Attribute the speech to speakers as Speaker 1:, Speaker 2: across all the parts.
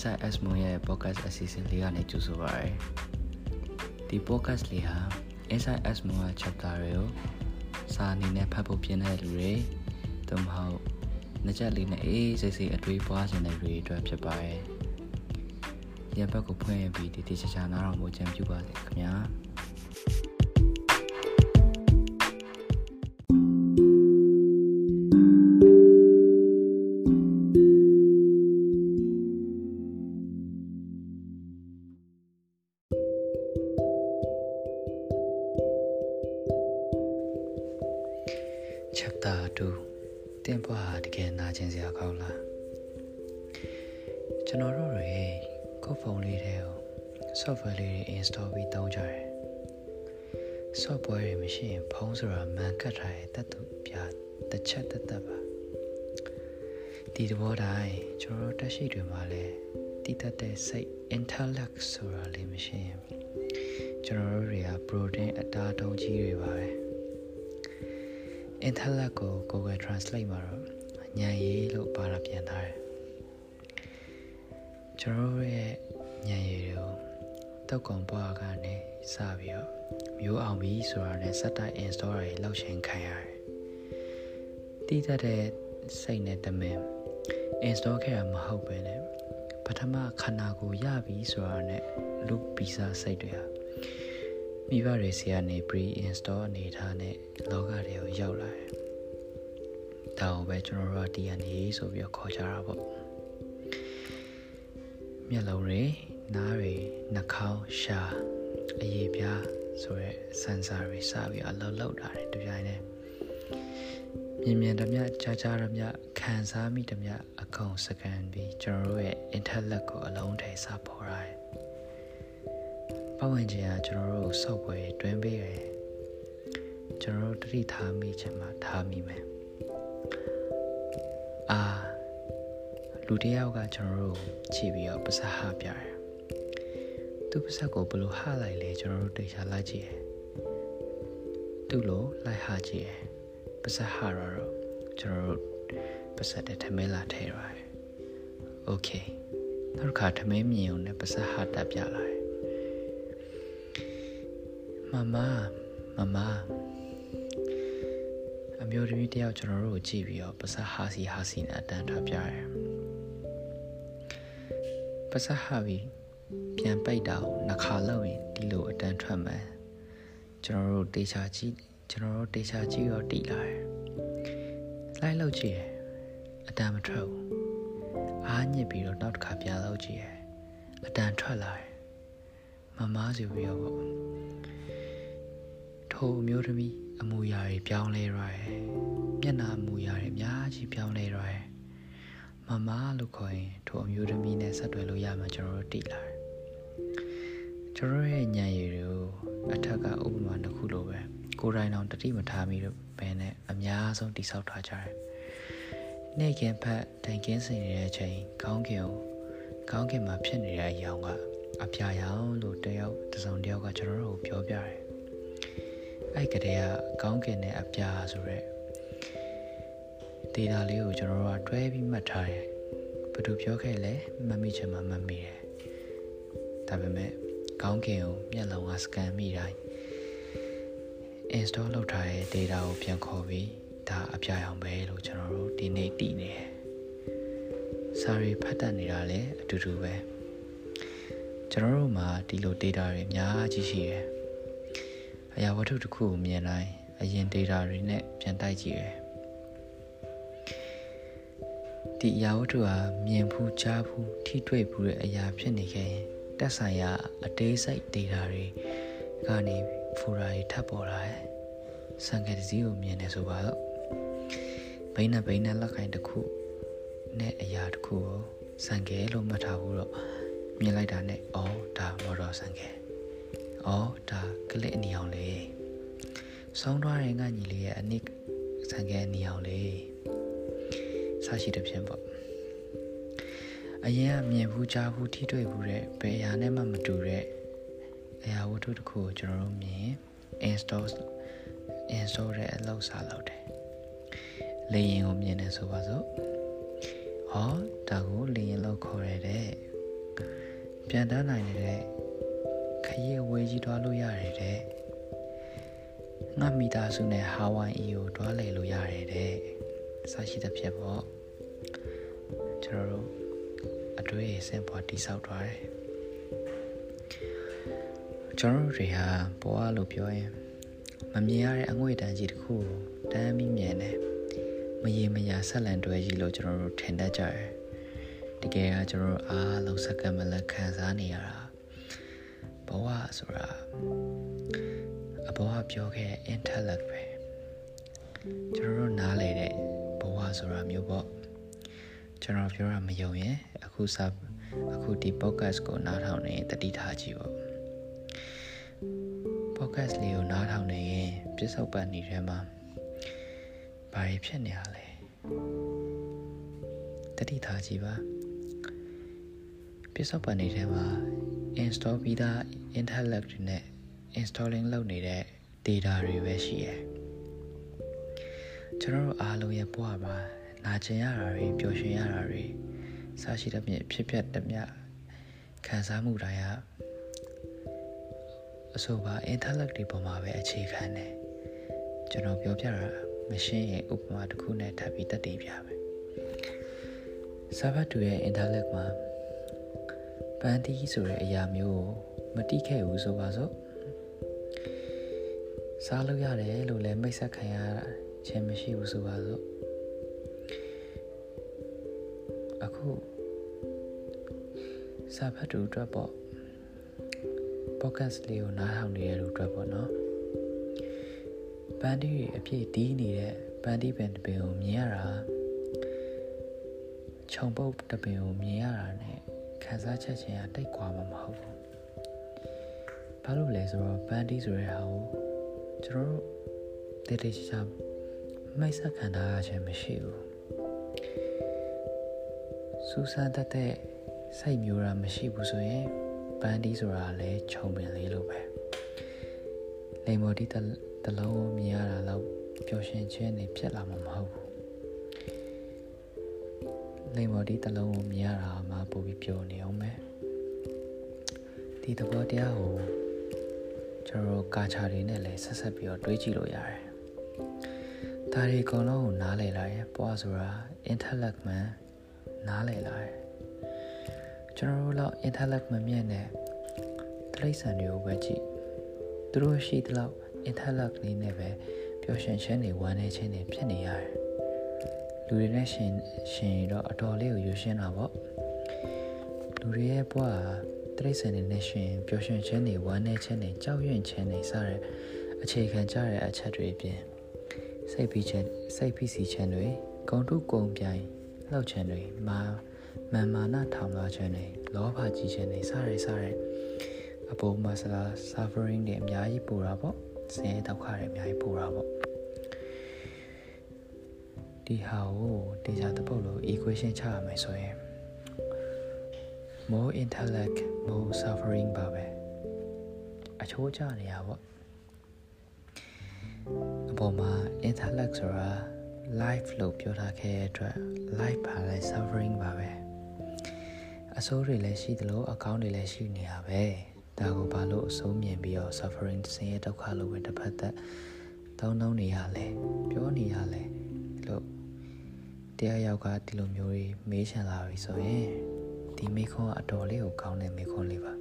Speaker 1: SIS မွန်ရဲ့ podcast အစီအစဉ်လေးကနေကြိုဆိုပါရစေဒီ podcast လေးဟာ SIS မွန်ရဲ့ chapter တွေကိုစာအနေနဲ့ဖတ်ဖို့ပြင်တဲ့လူတွေသို့မဟုတ်နှစ်ချက်လေးနဲ့အေးစိတ်စိတ်အတွေးပွားခြင်းတဲ့လူတွေအတွက်ဖြစ်ပါတယ်ရန်ဘက်ကိုဖွင့်ပြီးဒီတိကျကျနားတော်မူခြင်းပြုပါစေခင်ဗျာ ရာကောင်းလားကျွန်တော်တို့တွေကိုယ်ဖုန်းလေးတွေကို software လေးတွေ install ပြီးသုံးကြတယ် software တွေမရှိရင်ဖုန်းဆိုတာမှန်ကတ်ထားတဲ့တတ်သူပြတစ်ချက်တက်တက်ပါဒီသဘောတိုင်းကျွန်တော်တို့တက်ရှိတွေမှာလည်းတည်တတ်တဲ့စိတ် intellect ဆိုတာလေးမရှိရင်ကျွန်တော်တို့တွေက protein အတားတုံးကြီးတွေပါပဲ intellect ကို Google Translate မှာတော့ ဉာဏ်ရည်လို့ပါတာပြန်ထားတယ်ကျွန်တော်တို့ရဲ့ဉာဏ်ရည်တွေကိုတောက်ကောင်ပွားကနေစပြီးတော့မျိုးအောင်ပြီဆိုတာနဲ့စက်တိုက် install တွေလောက်ရှင်ခံရတယ်တီးတတ်တဲ့စိတ်နဲ့တမင် install ခဲ့တာမဟုတ်ပဲねပထမခန္ဓာကိုယ်ရပြီဆိုတာနဲ့လူပီစာစိတ်တွေဟာမိဘတွေစီကနေ pre install အနေထားနဲ့လောကတွေကိုရောက်လာတယ်။ ဒါကိုပဲကျွန်တော်တို့က DNA ဆိုပြီးတော့ခေါ်ကြတာပေါ့။မျက်လုံးတွေနားတွေနှာခေါင်းရှာအရေးပြားဆိုရဲစင်ဆာတွေစပြီးအလုပ်လုပ်တာတယ်တပြိုင်တည်းမြင်မြင်တမျှကြားကြားတမျှခံစားမိတမျှအကုန်စကန်ပြီးကျွန်တော်တို့ရဲ့ intellect ကိုအလုံးထဲစပေါ်ရတယ်ပတ်ဝန်းကျင်ကကျွန်တော်တို့စောက်ပွဲတွင်းပေးတယ်ကျွန်တော်တို့တတိထားမိချင်မှထားမိမယ် အာလူတယောက်ကကျွန်တော်တို့ကြည့်ပြီးတော့ပစဟပြတယ်သူပစက်ကိုဘယ်လိုဟလိုက်လဲကျွန်တော်တို့တေချာလိုက်ကြည့်တယ်သူ့လိုလိုက်ဟကြည့်တယ်ပစဟတော့ကျွန်တော်တို့ပစက်တဲ့ထမင်းလာထဲရတယ်โอเคနောက်တစ်ခါထမင်းမြင်ုံနဲ့ပစဟတက်ပြလာတယ်မမမမ အမျိုးသမီးတယောက်ကျွန်တော်တို့ကိုကြည့်ပြီးတော့ပစဟာစီဟာစီနဲ့အတန်းထွက်ပြတယ်ပစဟာပြီးပြန်ပိတ်တာကိုနှခါလောက်ရင်ဒီလိုအတန်းထွက်မယ်ကျွန်တော်တို့တေချာကြည့်ကျွန်တော်တို့တေချာကြည့်တော့တီလာတယ်လိုက်လောက်ကြည့်တယ်အတန်းမထွက်ဘူးအားညစ်ပြီးတော့နောက်တစ်ခါပြန်လောက်ကြည့်တယ်အတန်းထွက်လာတယ်မမဆိုပြီးတော့ပေါ့ ထိုအမျိုးသမီးအမူအရာတွေပြောင်းလဲရတယ်မျက်နှာအမူအရာတွေအများကြီးပြောင်းလဲရတယ်မမလို့ခေါ်ရင်ထိုအမျိုးသမီးနဲ့ဆက်သွယ်လို့ရမှာကျွန်တော်တို့သိလာတယ်ကျွန်တော်ရဲ့ဉာဏ်ရည်တွေကိုအထက်ကဥပမာတစ်ခုလိုပဲကိုယ်တိုင်အောင်တတိမထားမိလို့ဘယ်နဲ့အများဆုံးတိဆောက်ထားကြတယ်နေ့ကင်းဖက်တိုင်ကင်းစင်နေတဲ့အချိန်ခေါင်းကင်ကိုခေါင်းကင်မှာဖြစ်နေတဲ့အယောင်ကအပြာရောင်လို့တယောက်တစုံတယောက်ကကျွန်တော်တို့ကိုပြောပြတယ် အဲ့ကလေးကကောင်းကင်နဲ့အပြာဆိုရက်ဒေတာလေးကိုကျွန်တော်တို့ကတွဲပြီးမှတ်ထားတယ်ဘယ်သူပြောခဲ့လဲမမိချင်မှမမိတယ်ဒါပေမဲ့ကောင်းကင်ကိုမျက်လုံးကစကန်မိတိုင်း install လုပ်ထားတဲ့ data ကိုပြန်ခေါ်ပြီးဒါအပြာရောင်ပဲလို့ကျွန်တော်တို့ဒီနေ့တည်နေတယ်စာရီဖတ်တတ်နေတာလည်းအတူတူပဲကျွန်တော်တို့မှာဒီလို data တွေအများကြီးရှိတယ် အရာဝတ္ထုတစ်ခုကိုမြင်တိုင်းအရင် data တွေနဲ့ပြန်တိုက်ကြည့်တယ်ဒီအရာဝတ္ထုဟာမြင်ဖူးကြားဖူးထိတွေ့ဖူးတဲ့အရာဖြစ်နေခဲ့ရင်တက်ဆိုင်ရာအသေးစိတ် data တွေကနေဖူရာတွေထပ်ပေါ်လာတယ်စံကတစည်းကိုမြင်နေဆိုပါတော့ဘိန်းနဲ့ဘိန်းနဲ့လက်ကိုင်းတစ်ခုနဲ့အရာတစ်ခုကိုစံကဲလို့မှတ်ထားဘူးတော့မြင်လိုက်တာနဲ့အော်ဒါမော်တော်စံကဲ။ အော်ဒါကလစ်အနီအောင်လေ။ဆောင်းသွားတဲ့ငါညီလေးရဲ့အနစ်ဆန်ကဲအနီအောင်လေ။ဆရှိတဲ့ဖြင့်ပေါ့။အရင်ကမြင်ဘူးကြားဘူးထိတွေ့ဘူးတဲ့ဘယ်အရာနဲ့မှမတူတဲ့အရာဝတ္ထုတစ်ခုကိုကျွန်တော်တို့မြင် install install တဲ့အလုပ်စားလုပ်တယ်။လေရင်ကိုမြင်နေဆိုပါစို့။ဟောဒါကိုလေရင်လောက်ခေါ်ရတဲ့ပြန်တန်းနိုင်နေတဲ့ ခရီးဝေးကြီးတွားလို့ရတယ်တဲ့ငါမိသားစုနဲ့ဟာဝိုင်အီကိုတွားလည်လို့ရတယ်တဲ့စရှိတဲ့ဖြစ်ပေါ့ကျွန်တော်တို့အတွေ့အစင်ပေါ်တိဆောက်သွားတယ်ကျွန်တော်တို့တွေဟာဘဝလို့ပြောရင်မမြင်ရတဲ့အငွေ့တန်းကြီးတစ်ခုကိုတန်းပြီးမြင်တယ်မရေမရာဆက်လန်တွဲကြီးလို့ကျွန်တော်တို့ထင်တတ်ကြတယ်တကယ်ကကျွန်တော်တို့အားလုံးစက္ကန့်မလက်ခံစားနေရတာ ဘဝဆိုတာအဘဝပြောခဲ့တဲ့ intellect ပဲကျွန်တော်တို့နားလေတဲ့ဘဝဆိုတာမျိုးပေါ့ကျွန်တော်ပြောတာမယုံရင်အခုစအခုဒီ podcast ကိုနားထောင်နေတတိထားကြည့်ပေါ့ podcast လေးကိုနားထောင်နေရင်ပြစ္ဆုတ်ပန်နေထဲမှာဘာတွေဖြစ်နေရလဲတတိထားကြည့်ပါပြစ္ဆုတ်ပန်နေထဲမှာ install ပြီးသား intellect နဲ့ installing လုပ်နေတဲ့ data တွေပဲရှိရယ်ကျွန်တော်တို့အားလုံးရဲ့ဘဝမှာနာကျင်ရတာတွေပျော်ရွှင်ရတာတွေစရှိတဲ့မြင့်ဖြစ်ဖြစ်တမျှခံစားမှုတိုင်းကအဆိုပါ intellect တွေပေါ်မှာပဲအခြေခံတယ်ကျွန်တော်ပြောပြတာမရှင်းရင်ဥပမာတစ်ခုနဲ့ထပ်ပြီးတက်တည်ပြမယ်စာဖတ်တူရဲ့ intellect မှာပ န်တီဆိုတဲ့အရာမျိုးကိုမတိခဲ့ဘူးဆိုပါစို့စားလို့ရတယ်လို့လည်းမိတ်ဆက်ခံရခြင်းမရှိဘူးဆိုပါစို့အခုစာဖတ်တူအတွက်ပေါ့ podcast လေးကိုနားထောင်နေတဲ့လူအတွက်ပေါ့နော်ပန်းတီးအပြည့်တီးနေတဲ့ပန်းတီးပင်တပင်ကိုမြင်ရတာခြုံပုတ်တပင်ကိုမြင်ရတာ ਨੇ ခံစားချက်ချင်းကတိတ်ကွာမှာမဟုတ်ဘူးဘာလို့လဲဆိုတော့ပန်းတီးဆိုတဲ့ဟာကိုကျွန်တော်တို့တေးတေးချာချာမိုက်ဆက်ခံထားရခြင်းမရှိဘူးစူးစမ်းတတ်တဲ့စိတ်မျိုးတာမရှိဘူးဆိုရင်ပန်းတီးဆိုတာလည်းခြုံပင်လေးလိုပဲလိမ်မော်တီတလုံးကိုမြင်ရတာတော့ပျော်ရွှင်ခြင်းနေဖြစ်လာမှာမဟုတ်ဘူး လိမ်မော်တီတလုံးကိုမြင်ရတာမှပို့ပြီးပျော်နေအောင်ပဲဒီသဘောတရားကိုကျွန်တော်ကာချာတွေနဲ့လည်းဆက်ဆက်ပြီးတော့တွေးကြည့်လို့ရတယ်ဒါတွေအကုန်လုံးကိုနားလည်လာရင်ပွားဆိုတာ intellect မှန်နားလည်လာတယ်ကျွန်တော်တို့တော့ intellect မမြင့်တဲ့တိရစ္ဆာန်တွေကိုပဲကြည့်သူတို့ရှိသလောက် intellect လေးနဲ့ပဲပျော်ရွှင်ခြင်းတွေဝမ်းနည်းခြင်းတွေဖြစ်နေရတယ် လူတွေနဲ့ရှင်ရှင်တော့အတော်လေးကိုယူရှင်းတာပေါ့လူတွေရဲ့ဘဝတိရစ္ဆာန်တွေနဲ့ရှင်ပျော်ရွှင်ခြင်းတွေဝမ်းနည်းခြင်းတွေကြောက်ရွံ့ခြင်းတွေစတဲ့အခြေခံကြတဲ့အချက်တွေအပြင်စိတ်ဖိခြင်းစိတ်ဖိစီခြင်းတွေဂုံတုကုံပြိုင်လှုပ်ခြင်းတွေမာမာမာနထောင်လွှားခြင်းတွေလောဘကြီးခြင်းတွေစရဲစရဲအပေါ်မှာဆလာ suffering တွေအများကြီးပူတာပေါ့ဆင်းရဲဒုက္ခတွေအများကြီးပူတာပေါ့ ဒီဟာကိုတရားတပုတ်လို့ equation ချရမယ်ဆိုရင် more intellect more suffering ပါပဲအချိုးကျနေရပေါ့အပေါ်မှာ intellect ဆိုတာ life လို့ပြောထားခဲ့တဲ့အတွက် life ပါလဲ suffering ပါပဲအဆိုးတွေလည်းရှိသလိုအကောင်းတွေလည်းရှိနေရပဲဒါကိုဘာလို့အဆုံးမြင်ပြီးတော့ suffering ဆင်းရဲဒုက္ခလို့ပဲတစ်ဖက်သက်တောင်းတောင်းနေရလဲပြောနေရလဲလို့ တရားရောက်ကဒီလိုမျိုးတွေမေးချင်လာပြီဆိုရင်ဒီမိခွန်းအတော်လေးကိုကောင်းတဲ့မိခွန်းလေးပါ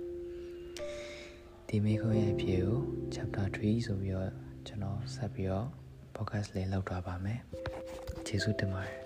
Speaker 1: ဒီမိခွန်းရဲ့အဖြေကို chapter 3ဆိုပြီးတော့ကျွန်တော်ဆက်ပြီးတော့ podcast လေးလောက်သွားပါမယ်ကျေးဇူးတင်ပါတယ်